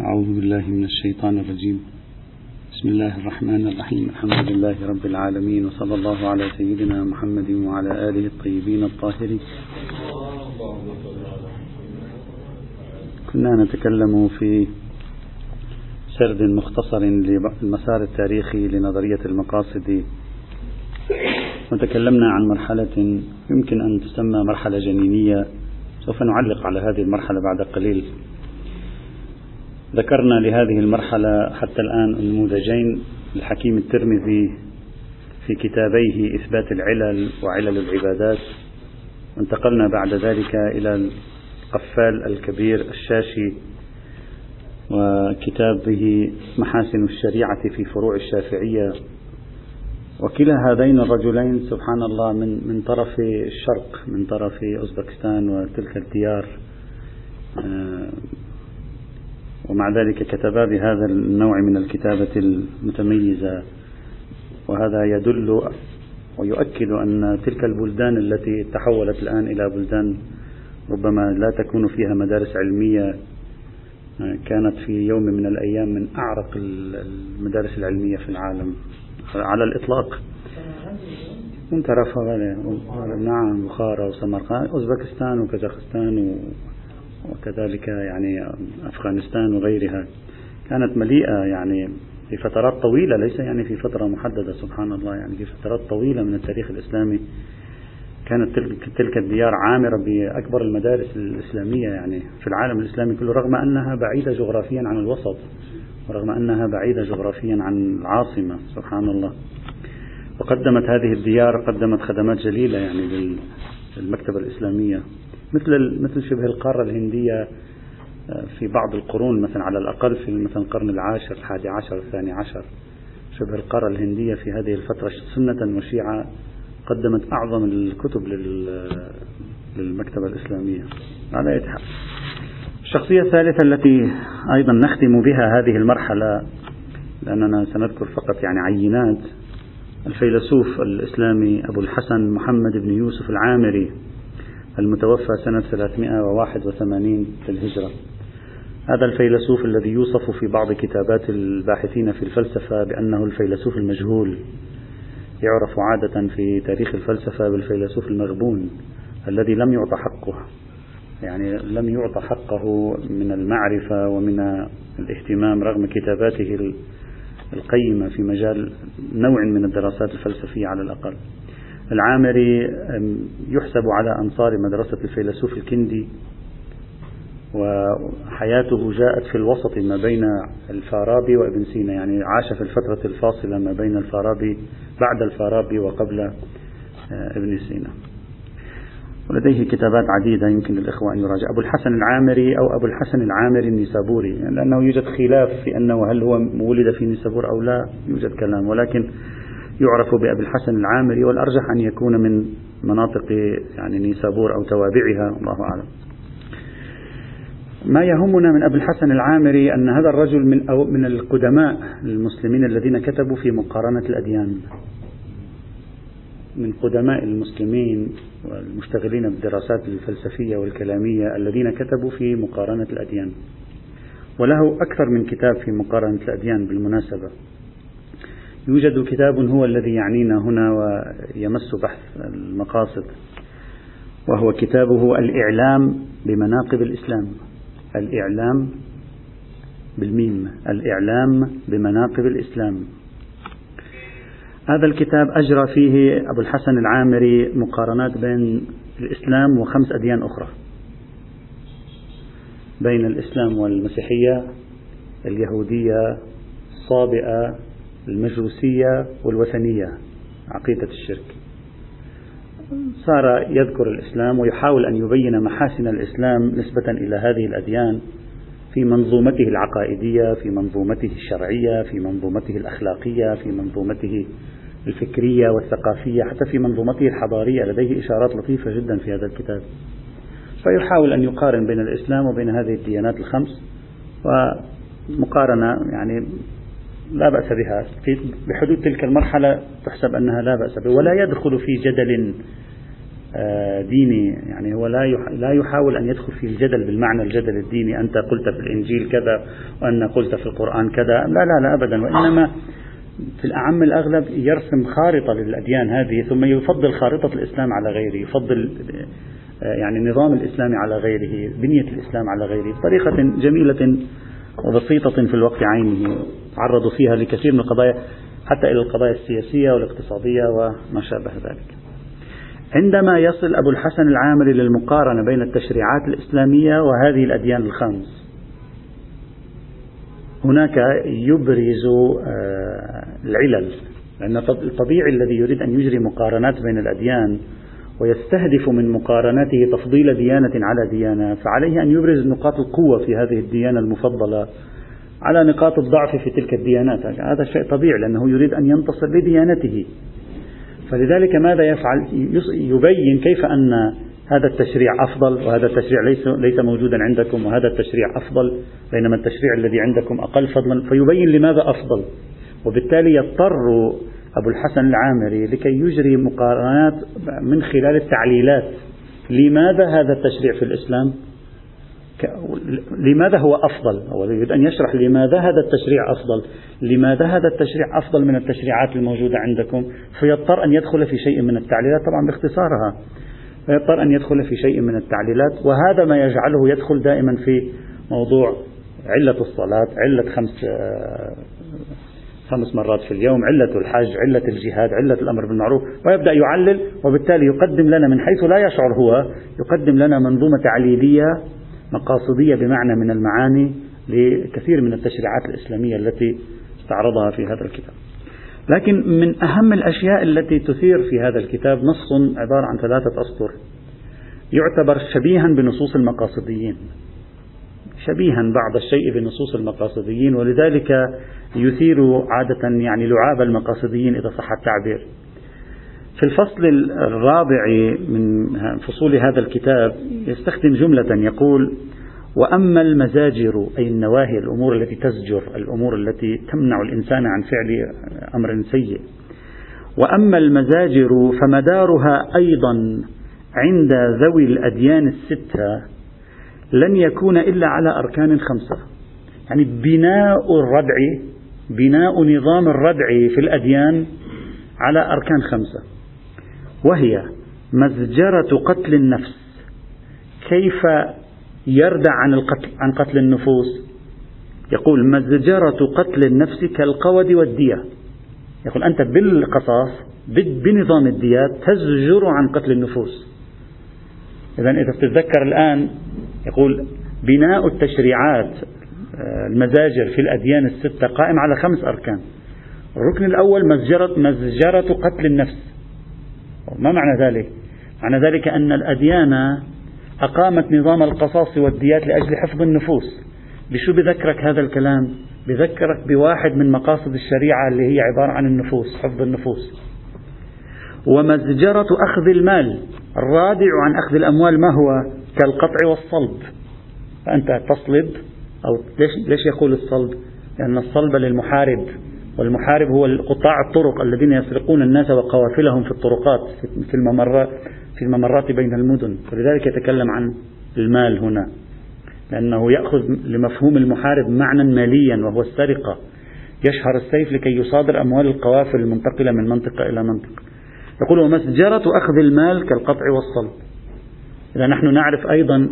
أعوذ بالله من الشيطان الرجيم. بسم الله الرحمن الرحيم. الحمد لله رب العالمين وصلى الله على سيدنا محمد وعلى آله الطيبين الطاهرين. كنا نتكلم في سرد مختصر للمسار التاريخي لنظرية المقاصد. وتكلمنا عن مرحلة يمكن أن تسمى مرحلة جنينية سوف نعلق على هذه المرحلة بعد قليل. ذكرنا لهذه المرحلة حتى الآن نموذجين للحكيم الترمذي في كتابيه إثبات العلل وعلل العبادات. وانتقلنا بعد ذلك إلى القفال الكبير الشاشي وكتابه محاسن الشريعة في فروع الشافعية. وكلا هذين الرجلين سبحان الله من من طرف الشرق من طرف أوزبكستان وتلك الديار. آه، ومع ذلك كتبا بهذا النوع من الكتابة المتميزة. وهذا يدل ويؤكد أن تلك البلدان التي تحولت الآن إلى بلدان ربما لا تكون فيها مدارس علمية كانت في يوم من الأيام من أعرق المدارس العلمية في العالم. على الإطلاق. منترفة نعم بخارى وسمرقند أوزبكستان وكازاخستان وكذلك يعني أفغانستان وغيرها كانت مليئة يعني في فترات طويلة ليس يعني في فترة محددة سبحان الله يعني في فترات طويلة من التاريخ الإسلامي. كانت تلك, تلك الديار عامرة بأكبر المدارس الإسلامية يعني في العالم الإسلامي كله رغم أنها بعيدة جغرافيا عن الوسط ورغم أنها بعيدة جغرافيا عن العاصمة سبحان الله. وقدمت هذه الديار قدمت خدمات جليلة يعني للمكتبة الإسلامية. مثل مثل شبه القارة الهندية آه، في بعض القرون مثلا على الأقل في مثلا القرن العاشر الحادي عشر الثاني عشر شبه القارة الهندية في هذه الفترة سنة وشيعة قدمت أعظم الكتب للمكتبة الإسلامية على يتحق. الشخصية الثالثة التي أيضا نختم بها هذه المرحلة لأننا سنذكر فقط يعني عينات الفيلسوف الإسلامي أبو الحسن محمد بن يوسف العامري المتوفى سنة 381 في الهجرة. هذا الفيلسوف الذي يوصف في بعض كتابات الباحثين في الفلسفة بأنه الفيلسوف المجهول. يعرف عادة في تاريخ الفلسفة بالفيلسوف المغبون الذي لم يعطى حقه. يعني لم يعطى حقه من المعرفة ومن الاهتمام رغم كتاباته القيمة في مجال نوع من الدراسات الفلسفية على الأقل. العامري يحسب على أنصار مدرسة الفيلسوف الكندي وحياته جاءت في الوسط ما بين الفارابي وابن سينا يعني عاش في الفترة الفاصلة ما بين الفارابي بعد الفارابي وقبل آه، ابن سينا. ولديه كتابات عديدة يمكن للإخوة أن يراجع. أبو الحسن العامري أو أبو الحسن العامري النيسابوري لأنه يوجد خلاف في أنه هل هو ولد في نيسابور أو لا يوجد كلام. ولكن يعرف بأبي الحسن العامري والأرجح أن يكون من مناطق يعني نيسابور أو توابعها الله أعلم. ما يهمنا من أبي الحسن العامري أن هذا الرجل من أو من القدماء المسلمين الذين كتبوا في مقارنة الأديان. من قدماء المسلمين والمشتغلين بالدراسات الفلسفية والكلامية الذين كتبوا في مقارنة الأديان. وله أكثر من كتاب في مقارنة الأديان بالمناسبة. يوجد كتاب هو الذي يعنينا هنا ويمس بحث المقاصد وهو كتابه الإعلام بمناقب الإسلام. الإعلام بالميم الإعلام بمناقب الإسلام. هذا الكتاب أجرى فيه أبو الحسن العامري مقارنات بين الإسلام وخمس أديان أخرى. بين الإسلام والمسيحية اليهودية الصابئة المجوسية والوثنية عقيدة الشرك. صار يذكر الإسلام ويحاول أن يبين محاسن الإسلام نسبة إلى هذه الأديان في منظومته العقائدية في منظومته الشرعية في منظومته الأخلاقية في منظومته الفكرية والثقافية حتى في منظومته الحضارية. لديه إشارات لطيفة جدا في هذا الكتاب. فيحاول أن يقارن بين الإسلام وبين هذه الديانات الخمس ومقارنة يعني لا بأس بها. في بحدود تلك المرحلة تحسب أنها لا بأس بها. ولا يدخل في جدل آه، ديني. يعني هو لا لا يحاول أن يدخل في الجدل بالمعنى الجدل الديني. أنت قلت في الإنجيل كذا وأنا قلت في القرآن كذا. لا لا لا أبدا. وإنما في الأعم الأغلب يرسم خارطة للأديان هذه ثم يفضل خارطة الإسلام على غيره يفضل آه، يعني النظام الإسلامي على غيره بنية الإسلام على غيره. بطريقة جميلة وبسيطة في الوقت عينه. تعرضوا فيها لكثير من القضايا حتى إلى القضايا السياسية والاقتصادية وما شابه ذلك. عندما يصل أبو الحسن العامري للمقارنة بين التشريعات الإسلامية وهذه الأديان الخمس هناك يبرز آه، العلل لأن الطبيعي الذي يريد أن يجري مقارنات بين الأديان ويستهدف من مقارنته تفضيل ديانة على ديانة فعليه أن يبرز نقاط القوة في هذه الديانة المفضلة على نقاط الضعف في تلك الديانات. هذا شيء طبيعي لأنه يريد أن ينتصر لديانته. فلذلك ماذا يفعل؟ يبين كيف أن هذا التشريع أفضل وهذا التشريع ليس, ليس موجودا عندكم وهذا التشريع أفضل بينما التشريع الذي عندكم أقل فضلا فيبين لماذا أفضل. وبالتالي يضطر أبو الحسن العامري لكي يجري مقارنات من خلال التعليلات. لماذا هذا التشريع في الإسلام؟ لماذا هو أفضل؟ هو يريد أن يشرح لماذا هذا التشريع أفضل. لماذا هذا التشريع أفضل من التشريعات الموجودة عندكم؟ فيضطر أن يدخل في شيء من التعليلات طبعا باختصارها. فيضطر أن يدخل في شيء من التعليلات وهذا ما يجعله يدخل دائما في موضوع علة الصلاة علة خمس خمس مرات في اليوم علة الحج علة الجهاد علة الأمر بالمعروف ويبدأ يعلل وبالتالي يقدم لنا من حيث لا يشعر هو يقدم لنا منظومة تعليلية مقاصدية بمعنى من المعاني لكثير من التشريعات الإسلامية التي استعرضها في هذا الكتاب. لكن من أهم الأشياء التي تثير في هذا الكتاب نص عبارة عن ثلاثة أسطر يعتبر شبيها بنصوص المقاصديين. شبيها بعض الشيء بنصوص المقاصديين ولذلك يثير عادة يعني لعاب المقاصديين إذا صح التعبير. في الفصل الرابع من فصول هذا الكتاب يستخدم جملة يقول وأما المزاجر أي النواهي الأمور التي تزجر الأمور التي تمنع الإنسان عن فعل أمر سيء. وأما المزاجر فمدارها أيضا عند ذوي الأديان الستة لن يكون إلا على أركان خمسة. يعني بناء الردع بناء نظام الردع في الأديان على أركان خمسة. وهي مزجرة قتل النفس. كيف يردع عن القتل عن قتل النفوس؟ يقول مزجرة قتل النفس كالقود والدية. يقول أنت بالقصاص بنظام الديات تزجر عن قتل النفوس. إذا إذا تتذكر الآن يقول بناء التشريعات آه، المزاجر في الأديان الستة قائم على خمس أركان. الركن الأول مزجرة, مزجرة قتل النفس. ما معنى ذلك؟ معنى ذلك أن الأديان أقامت نظام القصاص والديات لأجل حفظ النفوس. بشو بذكرك هذا الكلام؟ بذكرك بواحد من مقاصد الشريعة اللي هي عبارة عن النفوس حفظ النفوس. ومزجرة أخذ المال. الرادع عن أخذ الأموال ما هو؟ كالقطع والصلب. فأنت تصلب أو ليش, ليش يقول الصلب؟ لأن الصلب للمحارب والمحارب هو قطاع الطرق الذين يسرقون الناس وقوافلهم في الطرقات في الممرات في الممرات بين المدن. فلذلك يتكلم عن المال هنا لأنه يأخذ لمفهوم المحارب معنى ماليا وهو السرقة. يشهر السيف لكي يصادر أموال القوافل المنتقلة من منطقة إلى منطقة. يقول ومسجرة أخذ المال كالقطع والصلب. إذا نحن نعرف أيضا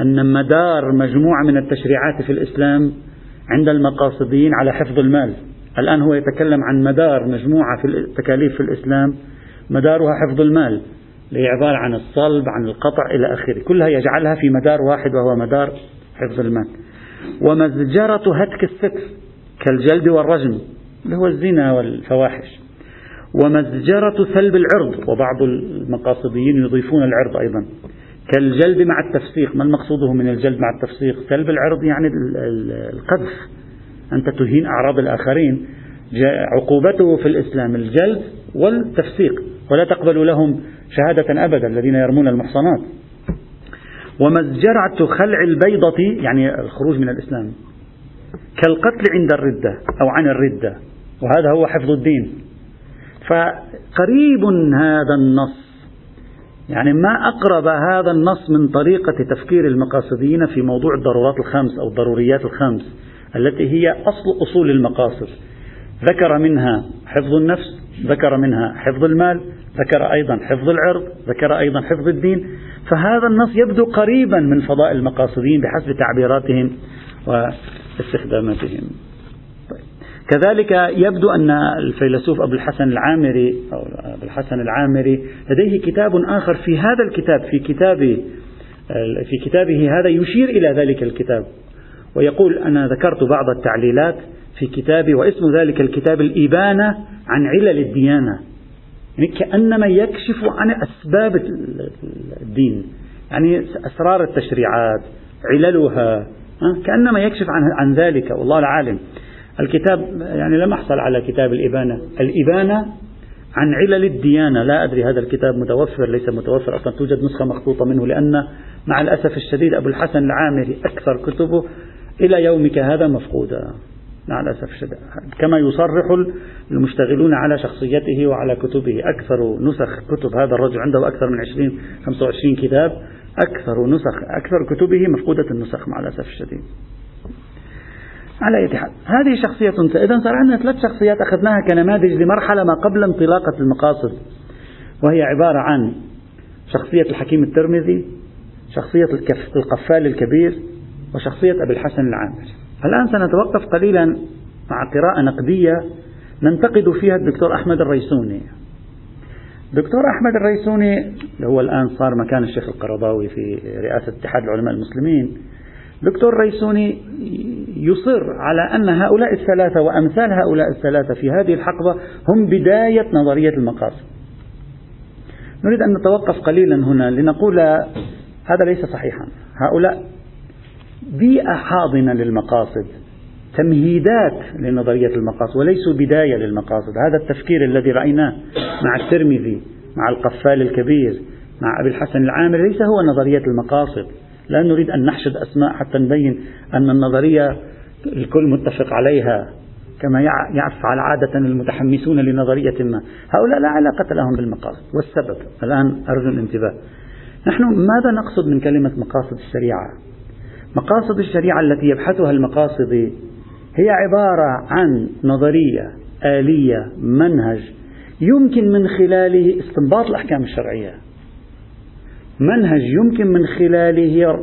أن مدار مجموعة من التشريعات في الإسلام عند المقاصدين على حفظ المال. الآن هو يتكلم عن مدار مجموعة في التكاليف في الإسلام مدارها حفظ المال اللي عبارة عن الصلب عن القطع إلى آخره. كلها يجعلها في مدار واحد وهو مدار حفظ المال. ومزجرة هتك الستر كالجلد والرجم اللي هو الزنا والفواحش. ومزجرة سلب العرض وبعض المقاصديين يضيفون العرض أيضا. كالجلد مع التفسيق. ما المقصوده من الجلد مع التفسيق؟ سلب العرض يعني القذف. أنت تهين أعراض الآخرين. عقوبته في الإسلام الجلد والتفسيق. ولا تقبل لهم شهادة أبدا الذين يرمون المحصنات. ومزجرة خلع البيضة يعني الخروج من الإسلام كالقتل عند الردة أو عن الردة. وهذا هو حفظ الدين. فقريب هذا النص. يعني ما أقرب هذا النص من طريقة تفكير المقاصديين في موضوع الضرورات الخمس أو الضروريات الخمس التي هي أصل أصول المقاصد. ذكر منها حفظ النفس ذكر منها حفظ المال ذكر أيضا حفظ العرض ذكر أيضا حفظ الدين. فهذا النص يبدو قريبا من فضاء المقاصدين بحسب تعبيراتهم واستخداماتهم. كذلك يبدو أن الفيلسوف أبو الحسن العامري أو أبو الحسن العامري لديه كتاب آخر في هذا الكتاب في كتاب في كتابه هذا يشير إلى ذلك الكتاب. ويقول أنا ذكرت بعض التعليلات في كتابي واسم ذلك الكتاب الإبانة عن علل الديانة. يعني كأنما يكشف عن أسباب الدين. يعني أسرار التشريعات عللها كأنما يكشف عن, عن ذلك والله العالم. الكتاب يعني لم أحصل على كتاب الإبانة. الإبانة عن علل الديانة. لا أدري هذا الكتاب متوفر ليس متوفر أصلا. توجد نسخة مخطوطة منه لأن مع الأسف الشديد أبو الحسن العامري أكثر كتبه إلى يومك هذا مفقودة مع الأسف الشديد. كما يصرح المشتغلون على شخصيته وعلى كتبه. أكثر نسخ كتب هذا الرجل عنده أكثر من 20 25 كتاب. أكثر نسخ أكثر كتبه مفقودة النسخ مع الأسف الشديد. على أي حال. هذه شخصية إذا صار عندنا ثلاث شخصيات أخذناها كنماذج لمرحلة ما قبل انطلاقة المقاصد وهي عبارة عن شخصية الحكيم الترمذي شخصية القفال الكبير وشخصية أبي الحسن العامري. الآن سنتوقف قليلا مع قراءة نقدية ننتقد فيها الدكتور أحمد الريسوني. دكتور أحمد الريسوني هو الآن صار مكان الشيخ القرضاوي في رئاسة اتحاد العلماء المسلمين دكتور ريسوني يصر على أن هؤلاء الثلاثة وأمثال هؤلاء الثلاثة في هذه الحقبة هم بداية نظرية المقاصد. نريد أن نتوقف قليلا هنا لنقول هذا ليس صحيحا. هؤلاء بيئة حاضنة للمقاصد تمهيدات لنظرية المقاصد وليسوا بداية للمقاصد. هذا التفكير الذي رأيناه مع الترمذي مع القفال الكبير مع أبي الحسن العامري ليس هو نظرية المقاصد. لا نريد أن نحشد أسماء حتى نبين أن النظرية الكل متفق عليها كما يفعل عادة المتحمسون لنظرية ما. هؤلاء لا علاقة لهم بالمقاصد. والسبب؟ الآن أرجو الانتباه. نحن ماذا نقصد من كلمة مقاصد الشريعة؟ مقاصد الشريعة التي يبحثها المقاصدي هي عبارة عن نظرية آلية منهج يمكن من خلاله استنباط الأحكام الشرعية. منهج يمكن من خلاله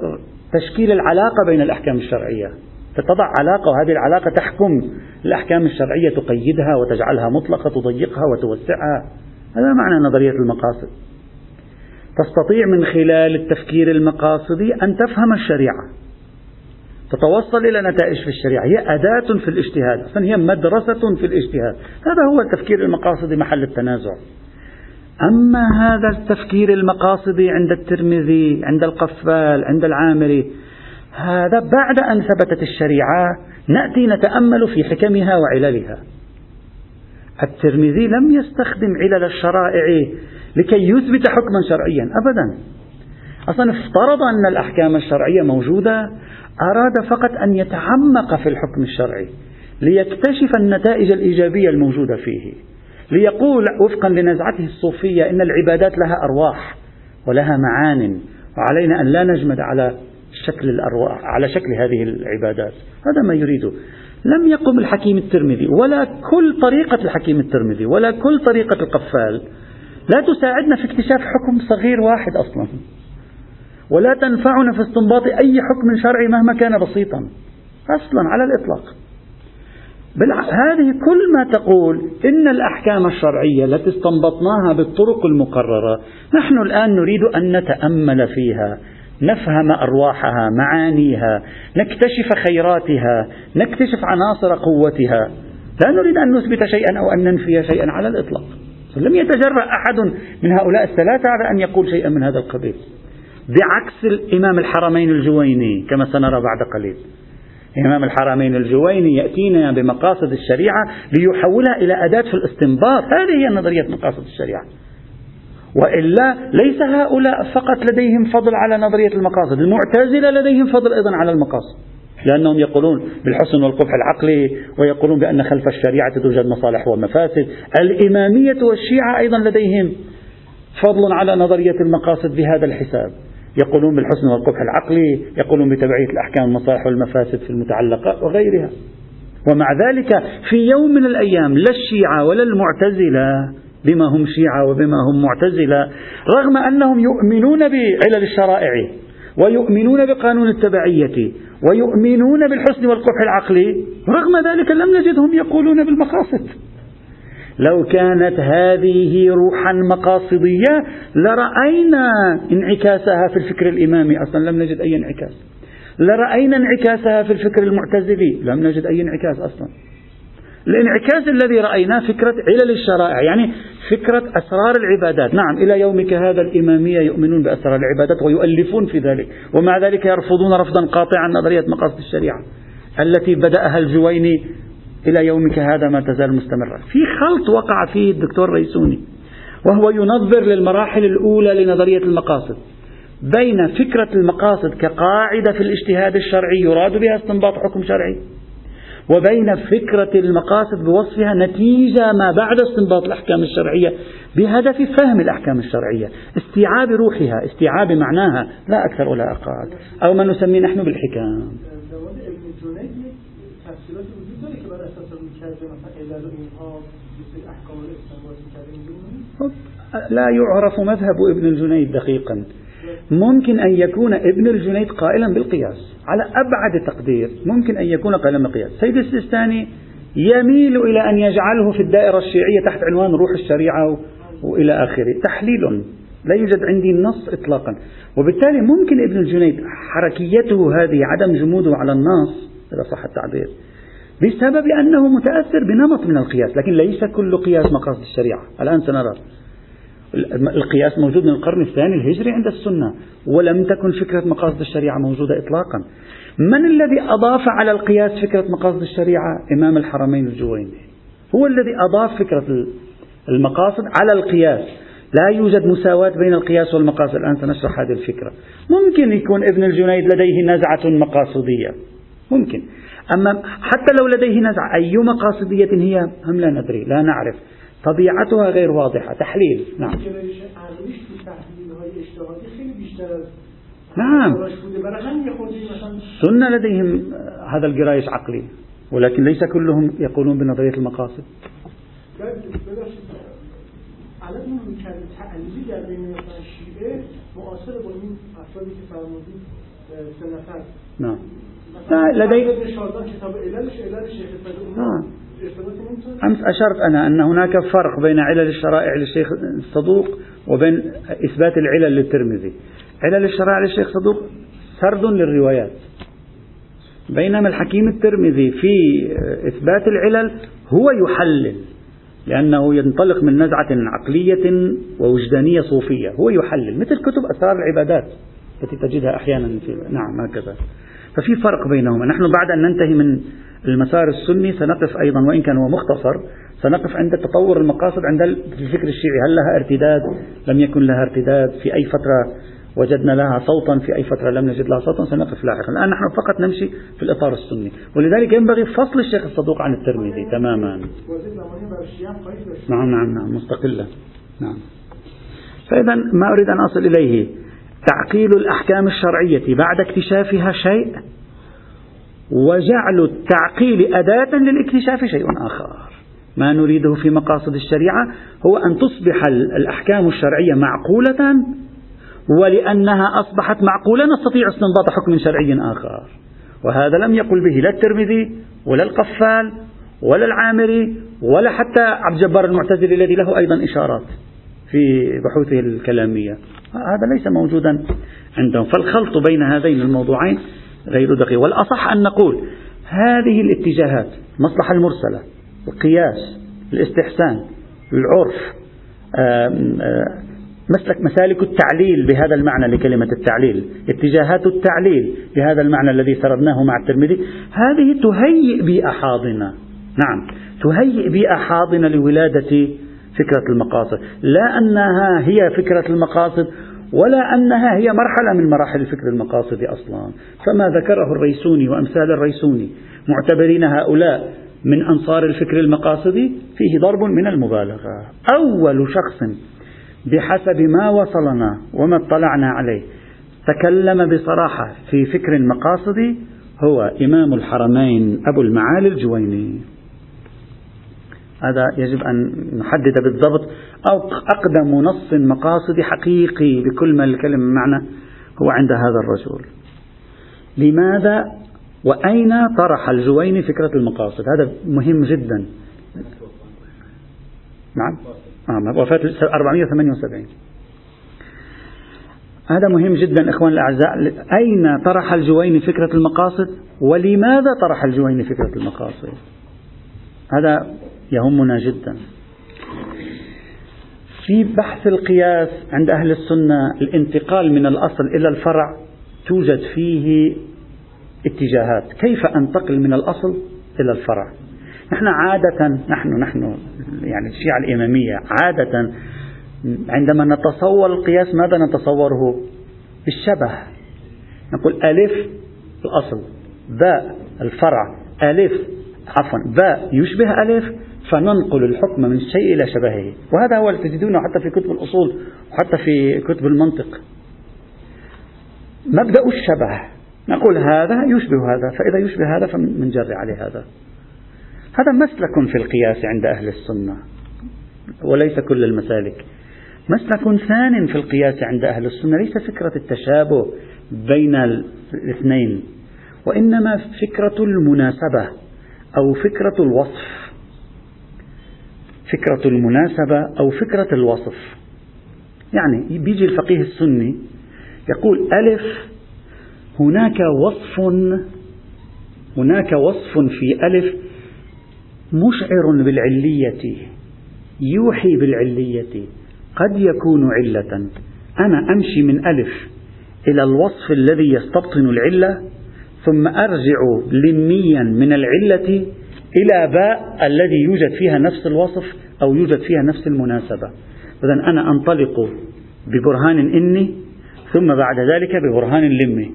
تشكيل العلاقة بين الأحكام الشرعية. تضع علاقة وهذه العلاقة تحكم الأحكام الشرعية تقيدها وتجعلها مطلقة تضيقها وتوسعها. هذا معنى نظرية المقاصد. تستطيع من خلال التفكير المقاصدي أن تفهم الشريعة. تتوصل إلى نتائج في الشريعة. هي أداة في الاجتهاد. أصلا هي مدرسة في الاجتهاد. هذا هو التفكير المقاصدي محل التنازع. أما هذا التفكير المقاصدي عند الترمذي عند القفال عند العامري هذا بعد أن ثبتت الشريعة نأتي نتأمل في حكمها وعللها. الترمذي لم يستخدم علل الشرائع لكي يثبت حكما شرعيا أبدا. أصلا افترض أن الأحكام الشرعية موجودة أراد فقط أن يتعمق في الحكم الشرعي ليكتشف النتائج الإيجابية الموجودة فيه. ليقول وفقا لنزعته الصوفية إن العبادات لها أرواح ولها معان وعلينا أن لا نجمد على شكل الأرواح على شكل هذه العبادات. هذا ما يريده. لم يقم الحكيم الترمذي ولا كل طريقة الحكيم الترمذي ولا كل طريقة القفال. لا تساعدنا في اكتشاف حكم صغير واحد أصلا. ولا تنفعنا في استنباط أي حكم شرعي مهما كان بسيطا. أصلا على الإطلاق. هذه كل ما تقول إن الأحكام الشرعية التي استنبطناها بالطرق المقررة نحن الآن نريد أن نتأمل فيها نفهم أرواحها معانيها نكتشف خيراتها نكتشف عناصر قوتها. لا نريد أن نثبت شيئا أو أن ننفي شيئا على الإطلاق. لم يتجرأ أحد من هؤلاء الثلاثة على أن يقول شيئا من هذا القبيل. بعكس الإمام الحرمين الجويني كما سنرى بعد قليل. إمام الحرمين الجويني يأتينا بمقاصد الشريعة ليحولها إلى أداة في الاستنباط. هذه هي نظرية مقاصد الشريعة. وإلا ليس هؤلاء فقط لديهم فضل على نظرية المقاصد المعتزلة لديهم فضل أيضا على المقاصد. لأنهم يقولون بالحسن والقبح العقلي ويقولون بأن خلف الشريعة توجد مصالح ومفاسد. الإمامية والشيعة أيضا لديهم فضل على نظرية المقاصد بهذا الحساب. يقولون بالحسن والقبح العقلي يقولون بتبعية الأحكام المصالح والمفاسد في المتعلقات وغيرها. ومع ذلك في يوم من الأيام لا الشيعة ولا المعتزلة بما هم شيعة وبما هم معتزلة رغم أنهم يؤمنون بعلل الشرائع ويؤمنون بقانون التبعية ويؤمنون بالحسن والقبح العقلي رغم ذلك لم نجدهم يقولون بالمقاصد. لو كانت هذه روحا مقاصدية لرأينا انعكاسها في الفكر الإمامي. أصلا لم نجد أي انعكاس. لرأينا انعكاسها في الفكر المعتزلي. لم نجد أي انعكاس أصلا. الانعكاس الذي رأيناه فكرة علل الشرائع يعني فكرة أسرار العبادات. نعم إلى يومك هذا الإمامية يؤمنون بأسرار العبادات ويؤلفون في ذلك. ومع ذلك يرفضون رفضا قاطعا نظرية مقاصد الشريعة التي بدأها الجويني إلى يومك هذا ما تزال مستمرة. في خلط وقع فيه الدكتور ريسوني وهو ينظر للمراحل الأولى لنظرية المقاصد. بين فكرة المقاصد كقاعدة في الاجتهاد الشرعي يراد بها استنباط حكم شرعي وبين فكرة المقاصد بوصفها نتيجة ما بعد استنباط الأحكام الشرعية بهدف فهم الأحكام الشرعية استيعاب روحها استيعاب معناها لا أكثر ولا أقل. أو ما نسميه نحن بالحكام. لا يعرف مذهب ابن الجنيد دقيقا ممكن أن يكون ابن الجنيد قائلا بالقياس على أبعد تقدير ممكن أن يكون قائلا بالقياس سيد السيستاني يميل إلى أن يجعله في الدائرة الشيعية تحت عنوان روح الشريعة وإلى آخره. تحليل لا يوجد عندي نص إطلاقا. وبالتالي ممكن ابن الجنيد حركيته هذه عدم جموده على النص إذا صح التعبير. بسبب أنه متأثر بنمط من القياس لكن ليس كل قياس مقاصد الشريعة. الآن سنرى. القياس موجود من القرن الثاني الهجري عند السنة ولم تكن فكرة مقاصد الشريعة موجودة إطلاقا. من الذي أضاف على القياس فكرة مقاصد الشريعة؟ إمام الحرمين الجويني. هو الذي أضاف فكرة المقاصد على القياس. لا يوجد مساواة بين القياس والمقاصد. الآن سنشرح هذه الفكرة. ممكن يكون ابن الجنيد لديه نزعة مقاصدية. ممكن. أما حتى لو لديه نزعة أي مقاصدية هي؟ هم لا ندري لا نعرف. طبيعتها غير واضحة. تحليل. نعم. نعم. سنة لديهم هذا القرايش عقلي ولكن ليس كلهم يقولون بنظرية المقاصد. نعم. لدي نعم أمس أشرت أنا أن هناك فرق بين علل الشرائع للشيخ الصدوق وبين إثبات العلل للترمذي. علل الشرائع للشيخ صدوق سرد للروايات. بينما الحكيم الترمذي في إثبات العلل هو يحلل لأنه ينطلق من نزعة عقلية ووجدانية صوفية. هو يحلل مثل كتب أسرار العبادات التي تجدها أحيانا في نعم هكذا. ففي فرق بينهما. نحن بعد أن ننتهي من المسار السني سنقف أيضا وإن كان هو مختصر سنقف عند تطور المقاصد عند الفكر الشيعي. هل لها ارتداد؟ لم يكن لها ارتداد. في أي فترة وجدنا لها صوتا؟ في أي فترة لم نجد لها صوتا؟ سنقف لاحقا. الآن نحن فقط نمشي في الإطار السني. ولذلك ينبغي فصل الشيخ الصدوق عن الترمذي تماما. نعم نعم نعم مستقلة نعم. فإذا ما أريد أن أصل إليه. تعقيل الأحكام الشرعية بعد اكتشافها شيء؟ وجعل التعقيل أداة للاكتشاف شيء آخر. ما نريده في مقاصد الشريعة هو أن تصبح الأحكام الشرعية معقولة ولأنها أصبحت معقولة نستطيع استنباط حكم شرعي آخر. وهذا لم يقل به لا الترمذي ولا القفال ولا العامري ولا حتى عبد الجبار المعتزلي الذي له أيضا إشارات. في بحوثه الكلامية. هذا ليس موجودا عندهم. فالخلط بين هذين الموضوعين غير دقيق. والأصح أن نقول هذه الاتجاهات المصلحة المرسلة القياس الاستحسان العرف مسلك مسالك التعليل بهذا المعنى لكلمة التعليل اتجاهات التعليل بهذا المعنى الذي سردناه مع الترمذي. هذه تهيئ بيئة حاضنة نعم تهيئ بيئة حاضنة لولادة فكرة المقاصد. لا أنها هي فكرة المقاصد ولا أنها هي مرحلة من مراحل الفكر المقاصدي أصلا. فما ذكره الريسوني وأمثال الريسوني معتبرين هؤلاء من أنصار الفكر المقاصدي فيه ضرب من المبالغة. أول شخص بحسب ما وصلنا وما اطلعنا عليه تكلم بصراحة في فكر المقاصد هو إمام الحرمين أبو المعالي الجويني. هذا يجب أن نحدد بالضبط أو أقدم نص مقاصد حقيقي بكل ما الكلمة معنى هو عند هذا الرجل. لماذا وأين طرح الجويني فكرة المقاصد؟ هذا مهم جدا. نعم. آه وفاة 478 هذا مهم جدا إخوان الأعزاء. أين طرح الجويني فكرة المقاصد؟ ولماذا طرح الجويني فكرة المقاصد؟ هذا يهمنا جدا. في بحث القياس عند أهل السنة الانتقال من الأصل إلى الفرع توجد فيه اتجاهات. كيف أنتقل من الأصل إلى الفرع؟ نحن عادة نحن نحن يعني الشيعة الإمامية عادة عندما نتصور القياس ماذا نتصوره؟ بالشبه نقول ألف الأصل باء الفرع ألف عفوا باء يشبه ألف فننقل الحكم من الشيء إلى شبهه. وهذا هو اللي تجدونه حتى في كتب الأصول وحتى في كتب المنطق. مبدأ الشبه. نقول هذا يشبه هذا فإذا يشبه هذا فنجري عليه هذا. هذا مسلك في القياس عند أهل السنة وليس كل المسالك. مسلك ثان في القياس عند أهل السنة ليس فكرة التشابه بين الاثنين وإنما فكرة المناسبة أو فكرة الوصف. فكرة المناسبة أو فكرة الوصف. يعني بيجي الفقيه السني يقول ألف هناك وصف هناك وصف في ألف مشعر بالعلية يوحي بالعلية قد يكون علة. أنا أمشي من ألف إلى الوصف الذي يستبطن العلة ثم أرجع لميا من العلة إلى باء الذي يوجد فيها نفس الوصف أو يوجد فيها نفس المناسبة. إذا أنا أنطلق ببرهان إني ثم بعد ذلك ببرهان لمي.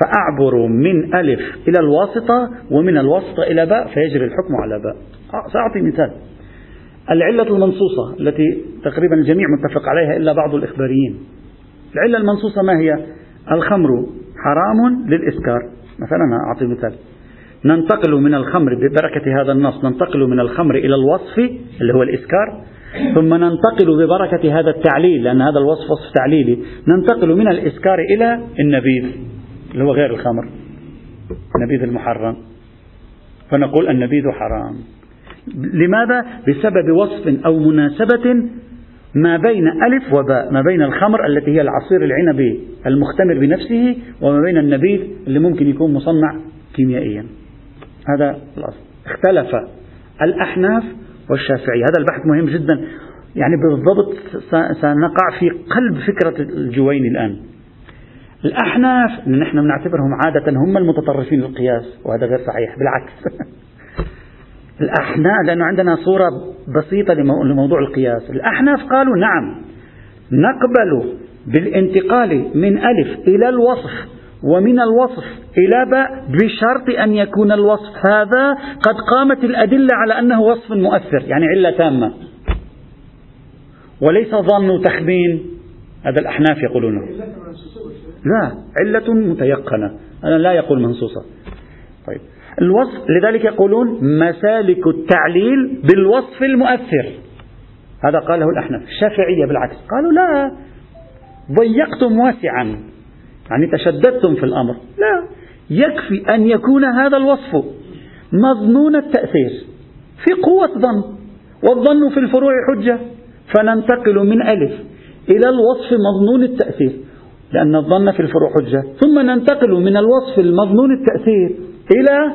فأعبر من ألف إلى الواسطة ومن الواسطة إلى باء فيجري الحكم على باء. سأعطي مثال. العلة المنصوصة التي تقريبا الجميع متفق عليها إلا بعض الإخباريين. العلة المنصوصة ما هي؟ الخمر حرام للإسكار. مثلا أعطي مثال. ننتقل من الخمر ببركة هذا النص ننتقل من الخمر إلى الوصف اللي هو الإسكار ثم ننتقل ببركة هذا التعليل لأن هذا الوصف وصف تعليلي ننتقل من الإسكار إلى النبيذ اللي هو غير الخمر النبيذ المحرم. فنقول النبيذ حرام. لماذا؟ بسبب وصف أو مناسبة ما بين ألف وباء ما بين الخمر التي هي العصير العنبي المختمر بنفسه وما بين النبيذ اللي ممكن يكون مصنع كيميائيا. هذا الأصل اختلف الأحناف والشافعية. هذا البحث مهم جدا. يعني بالضبط سنقع في قلب فكرة الجويني الآن. الأحناف نحن بنعتبرهم عادة هم المتطرفين للقياس وهذا غير صحيح بالعكس. الأحناف لأنه عندنا صورة بسيطة لموضوع القياس. الأحناف قالوا نعم نقبل بالانتقال من ألف إلى الوصف. ومن الوصف إلى باء بشرط أن يكون الوصف هذا قد قامت الأدلة على أنه وصف مؤثر يعني علة تامة. وليس ظن تخمين. هذا الأحناف يقولونه لا علة متيقنة. أنا لا يقول منصوصة. طيب. الوصف لذلك يقولون مسالك التعليل بالوصف المؤثر. هذا قاله الأحناف. الشافعية بالعكس. قالوا لا ضيقتم واسعا. يعني تشددتم في الأمر. لا. يكفي أن يكون هذا الوصف مظنون التأثير في قوة ظن والظن في الفروع حجة. فننتقل من ألف إلى الوصف مظنون التأثير لأن الظن في الفروع حجة. ثم ننتقل من الوصف المظنون التأثير إلى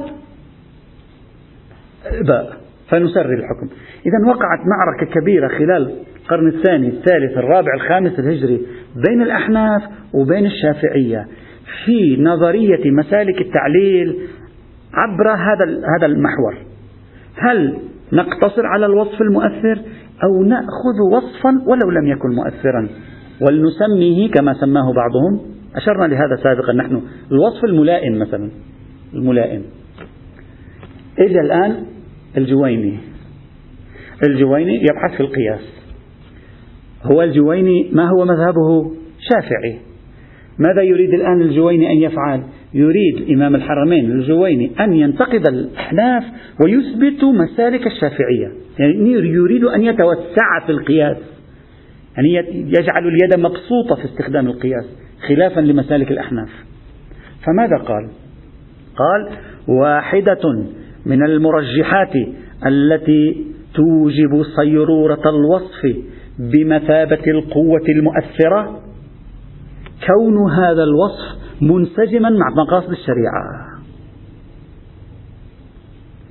باء فنسري الحكم. إذا وقعت معركة كبيرة خلال القرن الثاني الثالث الرابع الخامس الهجري بين الأحناف وبين الشافعية في نظرية مسالك التعليل عبر هذا هذا المحور. هل نقتصر على الوصف المؤثر أو نأخذ وصفا ولو لم يكن مؤثرا؟ ولنسميه كما سماه بعضهم. أشرنا لهذا سابقا نحن. الوصف الملائم مثلا. الملائم. إجا الآن الجويني. الجويني يبحث في القياس. هو الجويني ما هو مذهبه؟ شافعي. ماذا يريد الآن الجويني أن يفعل؟ يريد إمام الحرمين الجويني أن ينتقد الأحناف ويثبت مسالك الشافعية. يعني يريد أن يتوسع في القياس. يعني يجعل اليد مبسوطة في استخدام القياس خلافا لمسالك الأحناف. فماذا قال؟ قال واحدة من المرجحات التي توجب صيرورة الوصف بمثابة القوة المؤثرة كون هذا الوصف منسجما مع مقاصد الشريعة.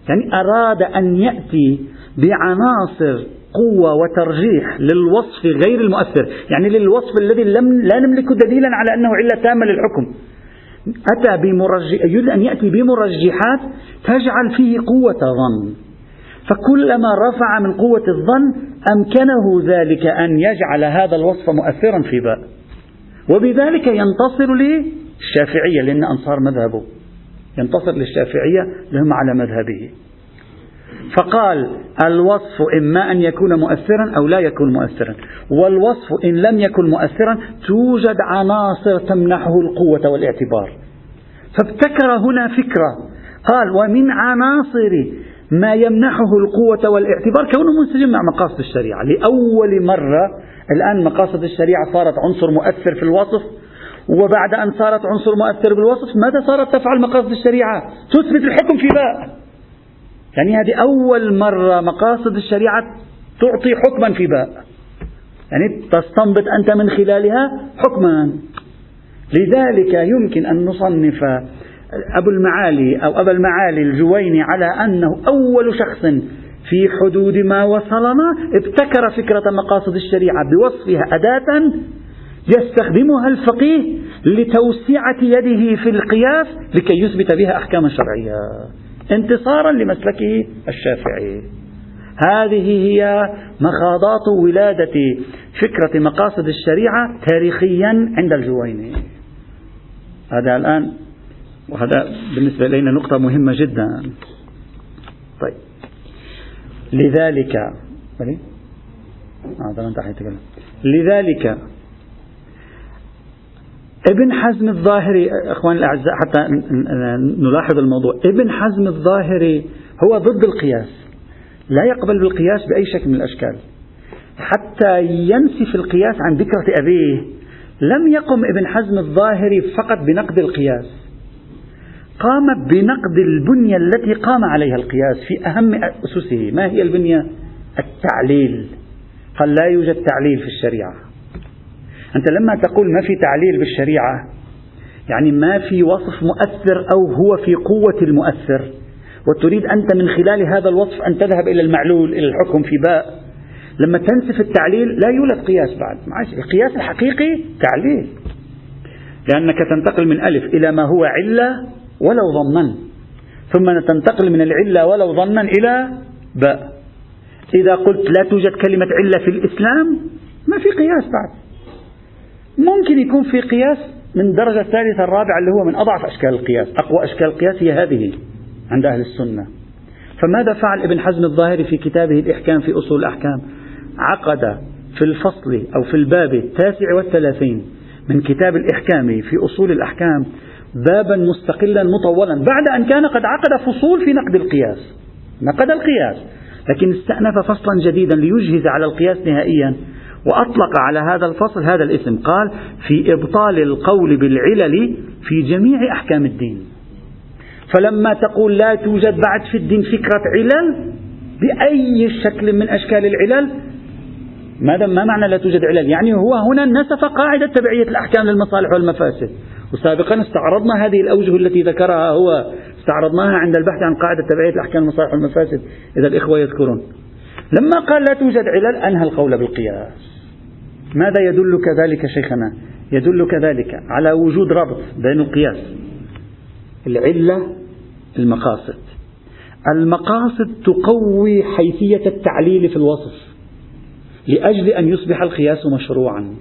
يعني أراد أن يأتي بعناصر قوة وترجيح للوصف غير المؤثر. يعني للوصف الذي لم لا نملك دليلا على أنه علة تامة للحكم. أتى بمرجح يريد أن يأتي بمرجحات تجعل فيه قوة ظن. فكلما رفع من قوة الظن أمكنه ذلك أن يجعل هذا الوصف مؤثرا في باء وبذلك ينتصر للشافعية لأن أنصار مذهبه. ينتصر للشافعية لهم على مذهبه. فقال الوصف إما أن يكون مؤثرا أو لا يكون مؤثرا. والوصف إن لم يكن مؤثرا توجد عناصر تمنحه القوة والاعتبار. فابتكر هنا فكرة. قال ومن عناصر ما يمنحه القوة والاعتبار كونه منسجم مع مقاصد الشريعة. لأول مرة الآن مقاصد الشريعة صارت عنصر مؤثر في الوصف وبعد أن صارت عنصر مؤثر بالوصف ماذا صارت تفعل مقاصد الشريعة؟ تثبت الحكم في باء. يعني هذه أول مرة مقاصد الشريعة تعطي حكما في باء. يعني تستنبط أنت من خلالها حكما. لذلك يمكن أن نصنف أبو المعالي أو أبا المعالي الجويني على أنه أول شخص في حدود ما وصلنا ابتكر فكرة مقاصد الشريعة بوصفها أداة يستخدمها الفقيه لتوسعة يده في القياس لكي يثبت بها أحكاما شرعية انتصارا لمسلكه الشافعي. هذه هي مخاضات ولادة فكرة مقاصد الشريعة تاريخيا عند الجويني. هذا الآن وهذا بالنسبة إلينا نقطة مهمة جدا. طيب. لذلك هذا لذلك ابن حزم الظاهري اخواني الأعزاء حتى نلاحظ الموضوع. ابن حزم الظاهري هو ضد القياس. لا يقبل بالقياس بأي شكل من الأشكال. حتى ينسف القياس عن ذكرة أبيه. لم يقم ابن حزم الظاهري فقط بنقد القياس. قام بنقد البنية التي قام عليها القياس في أهم أسسه. ما هي البنية؟ التعليل. قال لا يوجد تعليل في الشريعة. أنت لما تقول ما في تعليل بالشريعة يعني ما في وصف مؤثر أو هو في قوة المؤثر. وتريد أنت من خلال هذا الوصف أن تذهب إلى المعلول إلى الحكم في باء. لما تنسف التعليل لا يولد قياس بعد. القياس الحقيقي تعليل. لأنك تنتقل من ألف إلى ما هو علة ولو ظنا. ثم تنتقل من العلة ولو ظنا إلى باء. إذا قلت لا توجد كلمة علة في الإسلام ما في قياس بعد. ممكن يكون في قياس من درجة الثالثة الرابعة اللي هو من أضعف أشكال القياس. أقوى أشكال القياس هي هذه عند أهل السنة. فماذا فعل ابن حزم الظاهري في كتابه الإحكام في أصول الأحكام؟ عقد في الفصل أو في الباب التاسع والثلاثين من كتاب الإحكام في أصول الأحكام بابا مستقلا مطولا. بعد أن كان قد عقد فصول في نقد القياس. نقد القياس. لكن استأنف فصلا جديدا ليجهز على القياس نهائيا. وأطلق على هذا الفصل هذا الاسم. قال في إبطال القول بالعلل في جميع أحكام الدين. فلما تقول لا توجد بعد في الدين فكرة علل بأي شكل من أشكال العلل ماذا ما معنى لا توجد علل؟ يعني هو هنا نسف قاعدة تبعية الأحكام للمصالح والمفاسد. وسابقا استعرضنا هذه الأوجه التي ذكرها هو استعرضناها عند البحث عن قاعدة تبعية الأحكام المصالح والمفاسد. إذا الإخوة يذكرون. لما قال لا توجد علل أنهى القول بالقياس. ماذا يدل كذلك شيخنا؟ يدل كذلك على وجود ربط بين القياس العلة المقاصد. المقاصد تقوي حيثية التعليل في الوصف لأجل أن يصبح القياس مشروعا.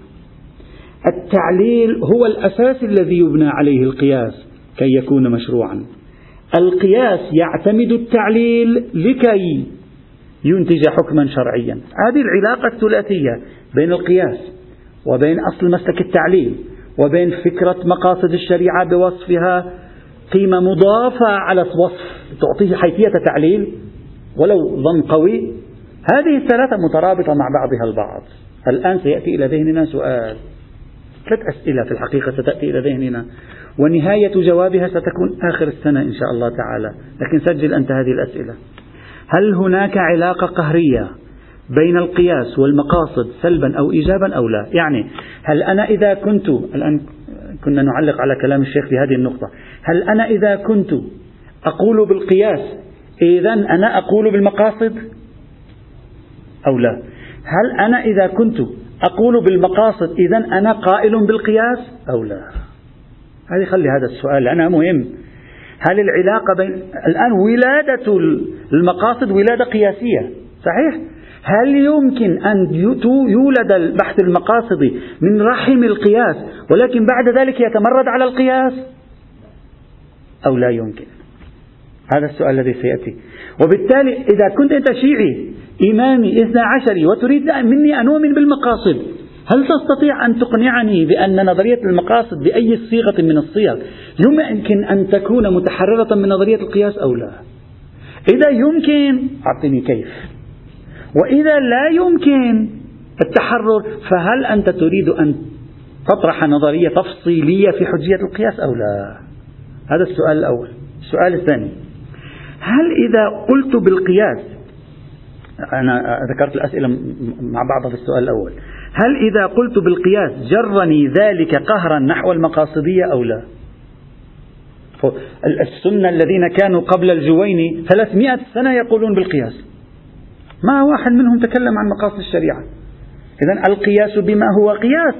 التعليل هو الأساس الذي يبنى عليه القياس كي يكون مشروعا. القياس يعتمد التعليل لكي ينتج حكما شرعيا. هذه العلاقة الثلاثية بين القياس وبين أصل مسلك التعليل وبين فكرة مقاصد الشريعة بوصفها قيمة مضافة على وصف تعطيه حيثية تعليل ولو ظن قوي. هذه الثلاثة مترابطة مع بعضها البعض. الآن سيأتي إلى ذهننا سؤال. ثلاث أسئلة في الحقيقة ستأتي إلى ذهننا ونهاية جوابها ستكون آخر السنة إن شاء الله تعالى. لكن سجل أنت هذه الأسئلة. هل هناك علاقة قهرية بين القياس والمقاصد سلبا أو إيجابا أو لا؟ يعني هل أنا إذا كنت الآن كنا نعلق على كلام الشيخ في هذه النقطة هل أنا إذا كنت أقول بالقياس إذا أنا أقول بالمقاصد أو لا؟ هل أنا إذا كنت أقول بالمقاصد إذا أنا قائل بالقياس أو لا؟ هذه خلي هذا السؤال لأنها مهم. هل العلاقة بين الآن ولادة المقاصد ولادة قياسية صحيح؟ هل يمكن أن يولد البحث المقاصدي من رحم القياس ولكن بعد ذلك يتمرد على القياس؟ أو لا يمكن؟ هذا السؤال الذي سيأتي. وبالتالي إذا كنت أنت شيعي إمامي إثنى عشري وتريد مني أن أؤمن بالمقاصد هل تستطيع أن تقنعني بأن نظرية المقاصد بأي صيغة من الصيغ؟ يمكن أن تكون متحررة من نظرية القياس أو لا. إذا يمكن أعطني كيف. وإذا لا يمكن التحرر فهل أنت تريد أن تطرح نظرية تفصيلية في حجية القياس أو لا؟ هذا السؤال الأول. السؤال الثاني. هل إذا قلت بالقياس أنا ذكرت الأسئلة مع بعضها في السؤال الأول هل إذا قلت بالقياس جرني ذلك قهرا نحو المقاصدية أو لا؟ السنة الذين كانوا قبل الجويني 300 سنة يقولون بالقياس. ما واحد منهم تكلم عن مقاصد الشريعة. إذا القياس بما هو قياس.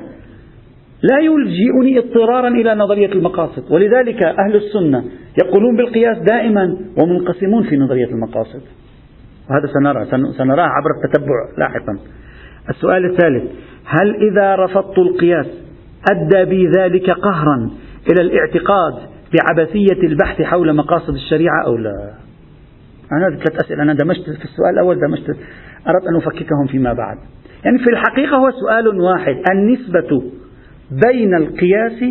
لا يلجئني اضطرارا إلى نظرية المقاصد. ولذلك أهل السنة يقولون بالقياس دائما ومنقسمون في نظرية المقاصد. وهذا سنرى سنراه عبر التتبع لاحقا. السؤال الثالث هل إذا رفضت القياس أدى بي ذلك قهرا إلى الاعتقاد بعبثية البحث حول مقاصد الشريعة أو لا؟ أنا ثلاث أسئلة أنا دمجت في السؤال الأول دمجت أردت أن أفككهم فيما بعد. يعني في الحقيقة هو سؤال واحد النسبة بين القياس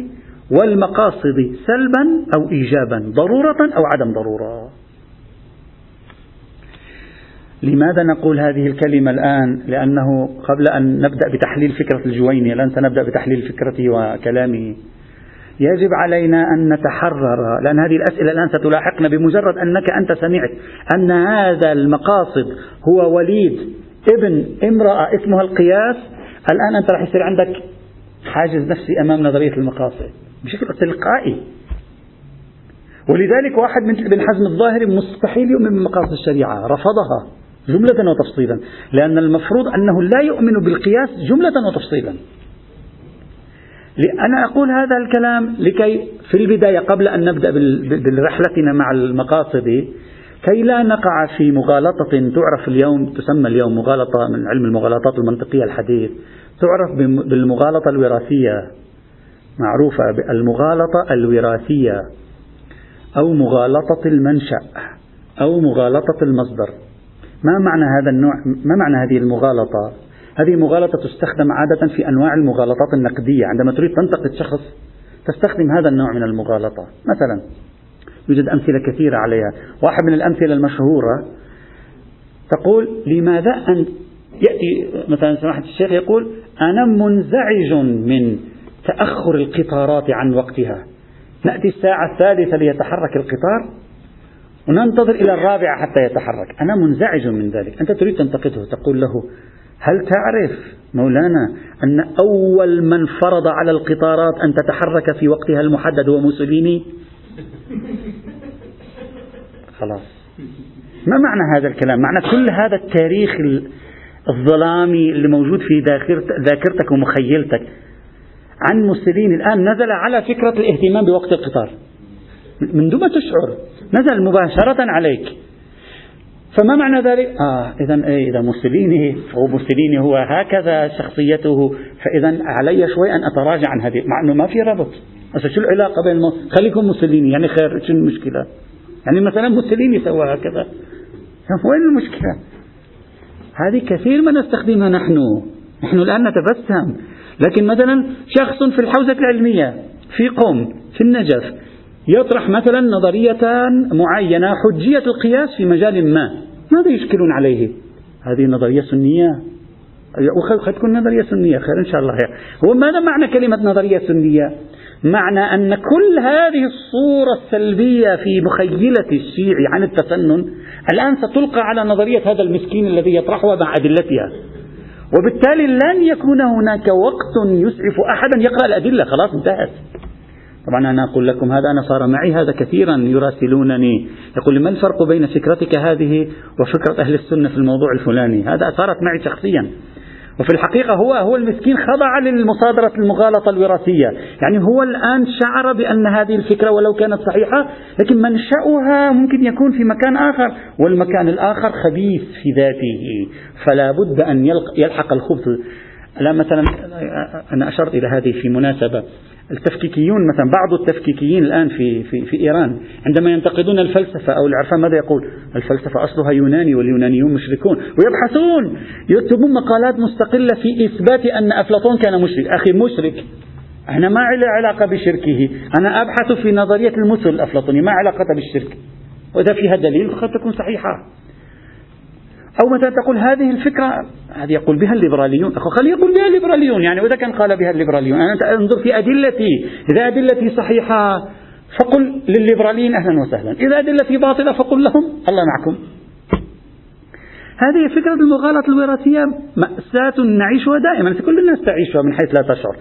والمقاصد سلبا أو إيجابا ضرورة أو عدم ضرورة. لماذا نقول هذه الكلمة الآن؟ لأنه قبل أن نبدأ بتحليل فكرة الجويني الآن سنبدأ بتحليل فكرته وكلامه. يجب علينا أن نتحرر لأن هذه الأسئلة الآن ستلاحقنا بمجرد أنك أنت سمعت أن هذا المقاصد هو وليد ابن امرأة اسمها القياس. الآن أنت راح يصير عندك حاجز نفسي أمام نظرية المقاصد بشكل تلقائي. ولذلك واحد من ابن حزم الظاهري مستحيل يؤمن بمقاصد الشريعة رفضها جملة وتفصيلا لأن المفروض أنه لا يؤمن بالقياس جملة وتفصيلا. أنا أقول هذا الكلام لكي في البداية قبل أن نبدأ برحلتنا مع المقاصد كي لا نقع في مغالطة تعرف اليوم تسمى اليوم مغالطة من علم المغالطات المنطقية الحديث. تعرف بالمغالطة الوراثية. معروفة بالمغالطة الوراثية أو مغالطة المنشأ أو مغالطة المصدر. ما معنى هذا النوع؟ ما معنى هذه المغالطة؟ هذه مغالطة تستخدم عادة في أنواع المغالطات النقدية. عندما تريد تنتقد شخص تستخدم هذا النوع من المغالطة. مثلا يوجد أمثلة كثيرة عليها. واحد من الأمثلة المشهورة تقول لماذا أن يأتي مثلا سماحة الشيخ يقول أنا منزعج من تأخر القطارات عن وقتها. نأتي الساعة الثالثة ليتحرك القطار وننتظر إلى الرابعة حتى يتحرك. أنا منزعج من ذلك. أنت تريد تنتقده تقول له هل تعرف مولانا أن أول من فرض على القطارات أن تتحرك في وقتها المحدد هو موسوليني؟ خلاص. ما معنى هذا الكلام؟ معنى كل هذا التاريخ الظلامي اللي موجود في ذاكرتك ومخيلتك عن موسوليني الآن نزل على فكرة الاهتمام بوقت القطار. من دون ما تشعر. نزل مباشرة عليك. فما معنى ذلك؟ آه إذا إيه إذا موسوليني هو موسوليني هو هكذا شخصيته. فإذا علي شوي أن أتراجع عن هذه. مع أنه ما في ربط. هسه شو العلاقة بين. خليكم موسوليني يعني خير شو المشكلة؟ يعني مثلا موسوليني سوى هكذا. وين المشكلة؟ هذه كثير ما نستخدمها نحن. نحن الآن نتبسم. لكن مثلا شخص في الحوزة العلمية في قوم في النجف يطرح مثلا نظرية معينة حجية القياس في مجال ما. ماذا يشكلون عليه؟ هذه نظرية سنية. قد تكون نظرية سنية. خير إن شاء الله. هو ماذا معنى كلمة نظرية سنية؟ معنى أن كل هذه الصورة السلبية في مخيلة الشيعي عن التسنن الآن ستلقى على نظرية هذا المسكين الذي يطرحها مع أدلتها. وبالتالي لن يكون هناك وقت يسعف أحدا يقرأ الأدلة. خلاص انتهت. طبعا أنا أقول لكم هذا أنا صار معي هذا كثيرا يراسلونني. يقول ما الفرق بين فكرتك هذه وفكرة أهل السنة في الموضوع الفلاني؟ هذا صارت معي شخصيا. وفي الحقيقة هو هو المسكين خضع للمصادرة المغالطة الوراثية. يعني هو الآن شعر بأن هذه الفكرة ولو كانت صحيحة لكن منشأها ممكن يكون في مكان آخر والمكان الآخر خبيث في ذاته. فلا بد أن يلحق الخبث. لا مثلا أنا أشرت إلى هذه في مناسبة. التفكيكيون مثلا بعض التفكيكيين الآن في, في, في إيران عندما ينتقدون الفلسفة أو العرفان ماذا يقول؟ الفلسفة أصلها يوناني واليونانيون مشركون ويبحثون يكتبون مقالات مستقلة في إثبات أن أفلاطون كان مشرك. أخي مشرك أنا ما لي علاقة بشركه. أنا أبحث في نظرية المثل الأفلاطونية ما علاقة بالشرك. وإذا فيها دليل قد تكون صحيحة. أو مثلا تقول هذه الفكرة؟ هذه يقول بها الليبراليون. أخو خلي يقول بها الليبراليون. يعني وإذا كان قال بها الليبراليون. أنا أنظر في أدلتي. إذا أدلتي صحيحة فقل للليبراليين أهلا وسهلا. إذا أدلتي باطلة فقل لهم الله معكم. هذه فكرة المغالطة الوراثية مأساة نعيشها دائما كل الناس تعيشها من حيث لا تشعر.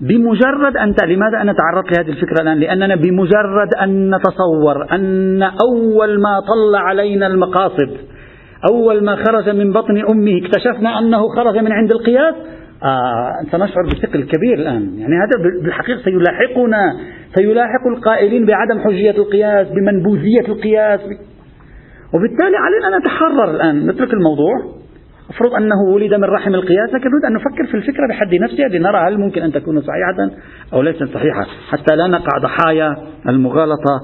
بمجرد أن لماذا أنا تعرضت لهذه الفكرة الآن؟ لأننا بمجرد أن نتصور أن أول ما طل علينا المقاصد أول ما خرج من بطن أمه اكتشفنا أنه خرج من عند القياس. آه سنشعر بثقل كبير الآن. يعني هذا بالحقيقة سيلاحقنا سيلاحق القائلين بعدم حجية القياس بمنبوذية القياس. وبالتالي علينا أن نتحرر الآن. نترك الموضوع. افرض أنه ولد من رحم القياس لكن نريد أن نفكر في الفكرة بحد نفسها لنرى هل ممكن أن تكون صحيحة أو ليست صحيحة. حتى لا نقع ضحايا المغالطة.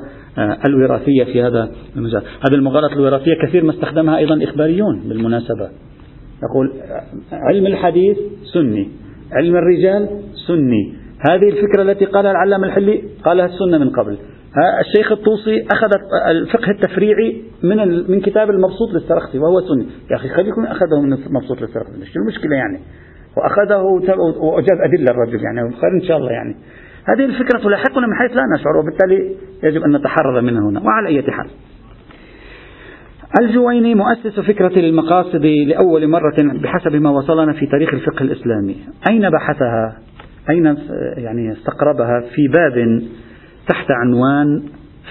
الوراثية في هذا المجال. هذه المغالطة الوراثية كثير ما استخدمها أيضا إخباريون بالمناسبة. يقول آه، علم الحديث سني علم الرجال سني. هذه الفكرة التي قالها العلامة الحلي قالها السنة من قبل. الشيخ الطوسي أخذ الفقه التفريعي من من كتاب المبسوط للسرخسي وهو سني. يا أخي خليكم أخذه من المبسوط للسرخسي شو المشكلة يعني. وأخذه وأجاب أدلة الرجل يعني خير إن شاء الله يعني. هذه الفكرة تلاحقنا من حيث لا نشعر وبالتالي يجب أن نتحرر منها هنا وعلى أي حال. الجويني مؤسس فكرة المقاصد لأول مرة بحسب ما وصلنا في تاريخ الفقه الإسلامي. أين بحثها؟ أين يعني استقربها؟ في باب تحت عنوان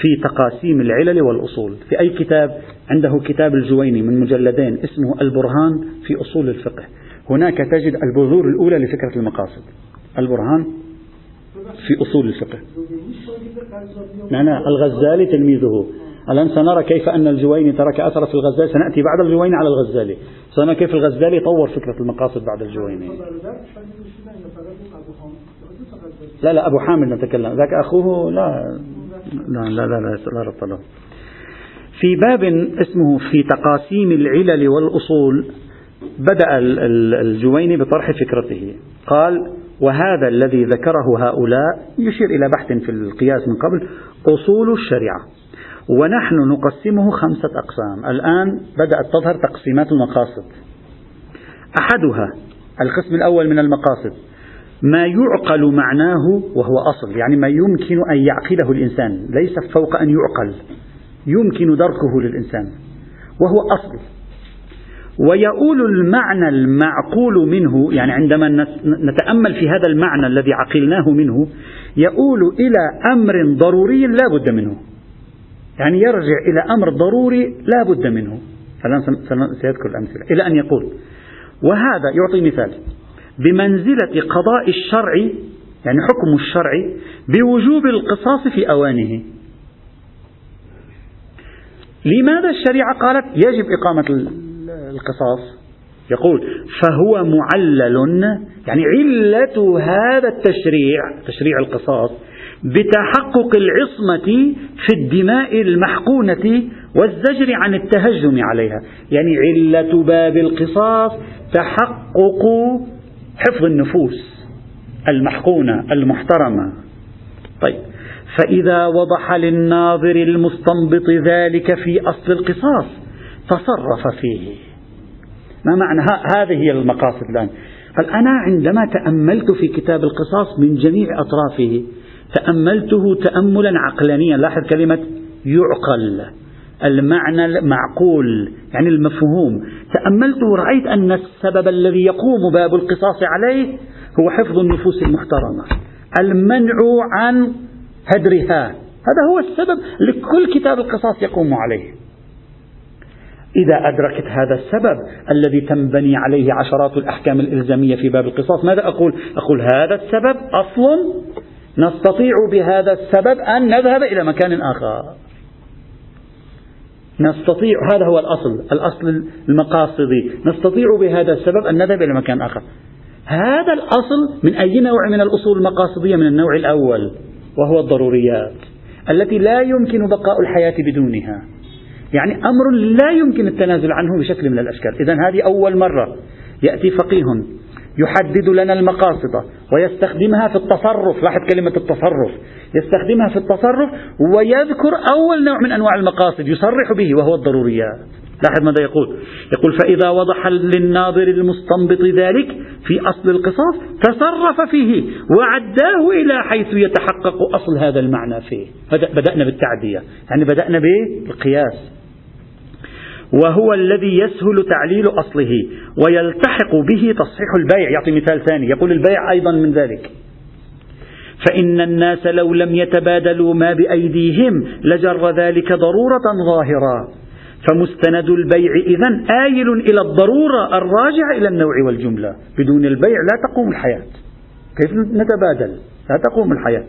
في تقاسيم العلل والأصول. في أي كتاب؟ عنده كتاب الجويني من مجلدين اسمه البرهان في أصول الفقه. هناك تجد البذور الأولى لفكرة المقاصد. البرهان في أصول الفقه. نعم الغزالي تلميذه. الآن سنرى كيف أن الجويني ترك أثر في الغزالي. سنأتي بعد الجويني على الغزالي. سنرى كيف الغزالي طور فكرة المقاصد بعد الجويني. لا لا أبو حامد نتكلم. ذاك أخوه لا لا لا لا, لا, لا ربط له. في باب اسمه في تقاسيم العلل والأصول بدأ الجويني بطرح فكرته. قال وهذا الذي ذكره هؤلاء يشير إلى بحث في القياس من قبل أصول الشريعة. ونحن نقسمه خمسة أقسام. الآن بدأت تظهر تقسيمات المقاصد. أحدها القسم الأول من المقاصد ما يعقل معناه وهو أصل يعني ما يمكن أن يعقله الإنسان ليس فوق أن يعقل يمكن دركه للإنسان وهو أصل. ويؤول المعنى المعقول منه يعني عندما نتأمل في هذا المعنى الذي عقلناه منه يؤول إلى أمر ضروري لا بد منه. يعني يرجع إلى أمر ضروري لا بد منه. الآن سيذكر الأمثلة. إلى أن يقول وهذا يعطي مثال بمنزلة قضاء الشرع يعني حكم الشرع بوجوب القصاص في أوانه. لماذا الشريعة قالت يجب إقامة القصاص. يقول فهو معلل يعني علة هذا التشريع تشريع القصاص بتحقق العصمة في الدماء المحقونة والزجر عن التهجم عليها. يعني علة باب القصاص تحقق حفظ النفوس المحقونة المحترمة. طيب فإذا وضح للناظر المستنبط ذلك في أصل القصاص تصرف فيه. ما معنى؟ هذه هي المقاصد الآن. قال أنا عندما تأملت في كتاب القصاص من جميع أطرافه تأملته تأملا عقلانيا. لاحظ كلمة يعقل. المعنى المعقول يعني المفهوم. تأملت ورأيت أن السبب الذي يقوم باب القصاص عليه هو حفظ النفوس المحترمة. المنع عن هدرها. هذا هو السبب لكل كتاب القصاص يقوم عليه. إذا أدركت هذا السبب الذي تنبني عليه عشرات الأحكام الإلزامية في باب القصاص ماذا أقول؟ أقول هذا السبب أصل نستطيع بهذا السبب أن نذهب إلى مكان آخر. نستطيع هذا هو الأصل الأصل المقاصدي نستطيع بهذا السبب أن نذهب إلى مكان آخر. هذا الأصل من أي نوع من الأصول المقاصدية؟ من النوع الأول وهو الضروريات التي لا يمكن بقاء الحياة بدونها. يعني أمر لا يمكن التنازل عنه بشكل من الأشكال. إذا هذه أول مرة يأتي فقيه يحدد لنا المقاصد ويستخدمها في التصرف. لاحظ كلمة التصرف. يستخدمها في التصرف ويذكر أول نوع من أنواع المقاصد يصرح به وهو الضروريات. لاحظ ماذا يقول؟ يقول فإذا وضح للناظر المستنبط ذلك في أصل القصاص تصرف فيه وعداه إلى حيث يتحقق أصل هذا المعنى فيه. بدأنا بالتعدية. يعني بدأنا بالقياس. وهو الذي يسهل تعليل أصله ويلتحق به تصحيح البيع. يعطي مثال ثاني. يقول البيع أيضا من ذلك. فإن الناس لو لم يتبادلوا ما بأيديهم لجر ذلك ضرورة ظاهرة. فمستند البيع إذا آيل إلى الضرورة الراجعة إلى النوع والجملة. بدون البيع لا تقوم الحياة. كيف نتبادل؟ لا تقوم الحياة.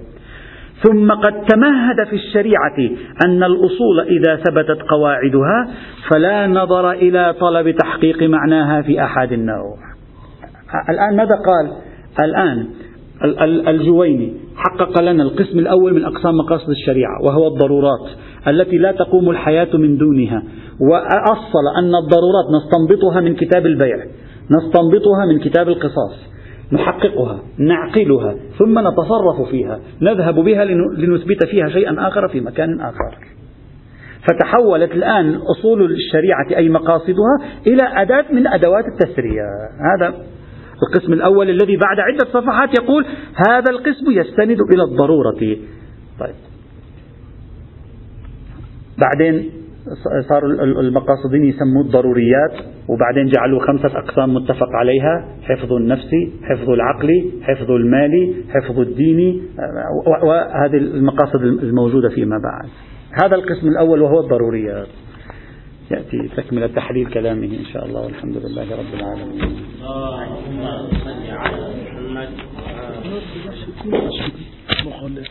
ثم قد تمهد في الشريعة أن الأصول إذا ثبتت قواعدها فلا نظر إلى طلب تحقيق معناها في أحد النوع. الآن ماذا قال؟ الآن الجويني حقق لنا القسم الأول من أقسام مقاصد الشريعة وهو الضرورات. التي لا تقوم الحياة من دونها. وأصل أن الضرورات نستنبطها من كتاب البيع نستنبطها من كتاب القصاص نحققها نعقلها ثم نتصرف فيها نذهب بها لنثبت فيها شيئا آخر في مكان آخر. فتحولت الآن أصول الشريعة أي مقاصدها إلى أداة من أدوات التسرية هذا القسم الأول الذي بعد عدة صفحات يقول هذا القسم يستند إلى الضرورة. طيب. بعدين صار المقاصدين يسموه الضروريات وبعدين جعلوا خمسة أقسام متفق عليها حفظ النفس حفظ العقل حفظ المال حفظ الدين وهذه المقاصد الموجودة فيما بعد. هذا القسم الأول وهو الضروريات. يأتي تكملة تحليل كلامه إن شاء الله والحمد لله رب العالمين. اللهم صل على محمد.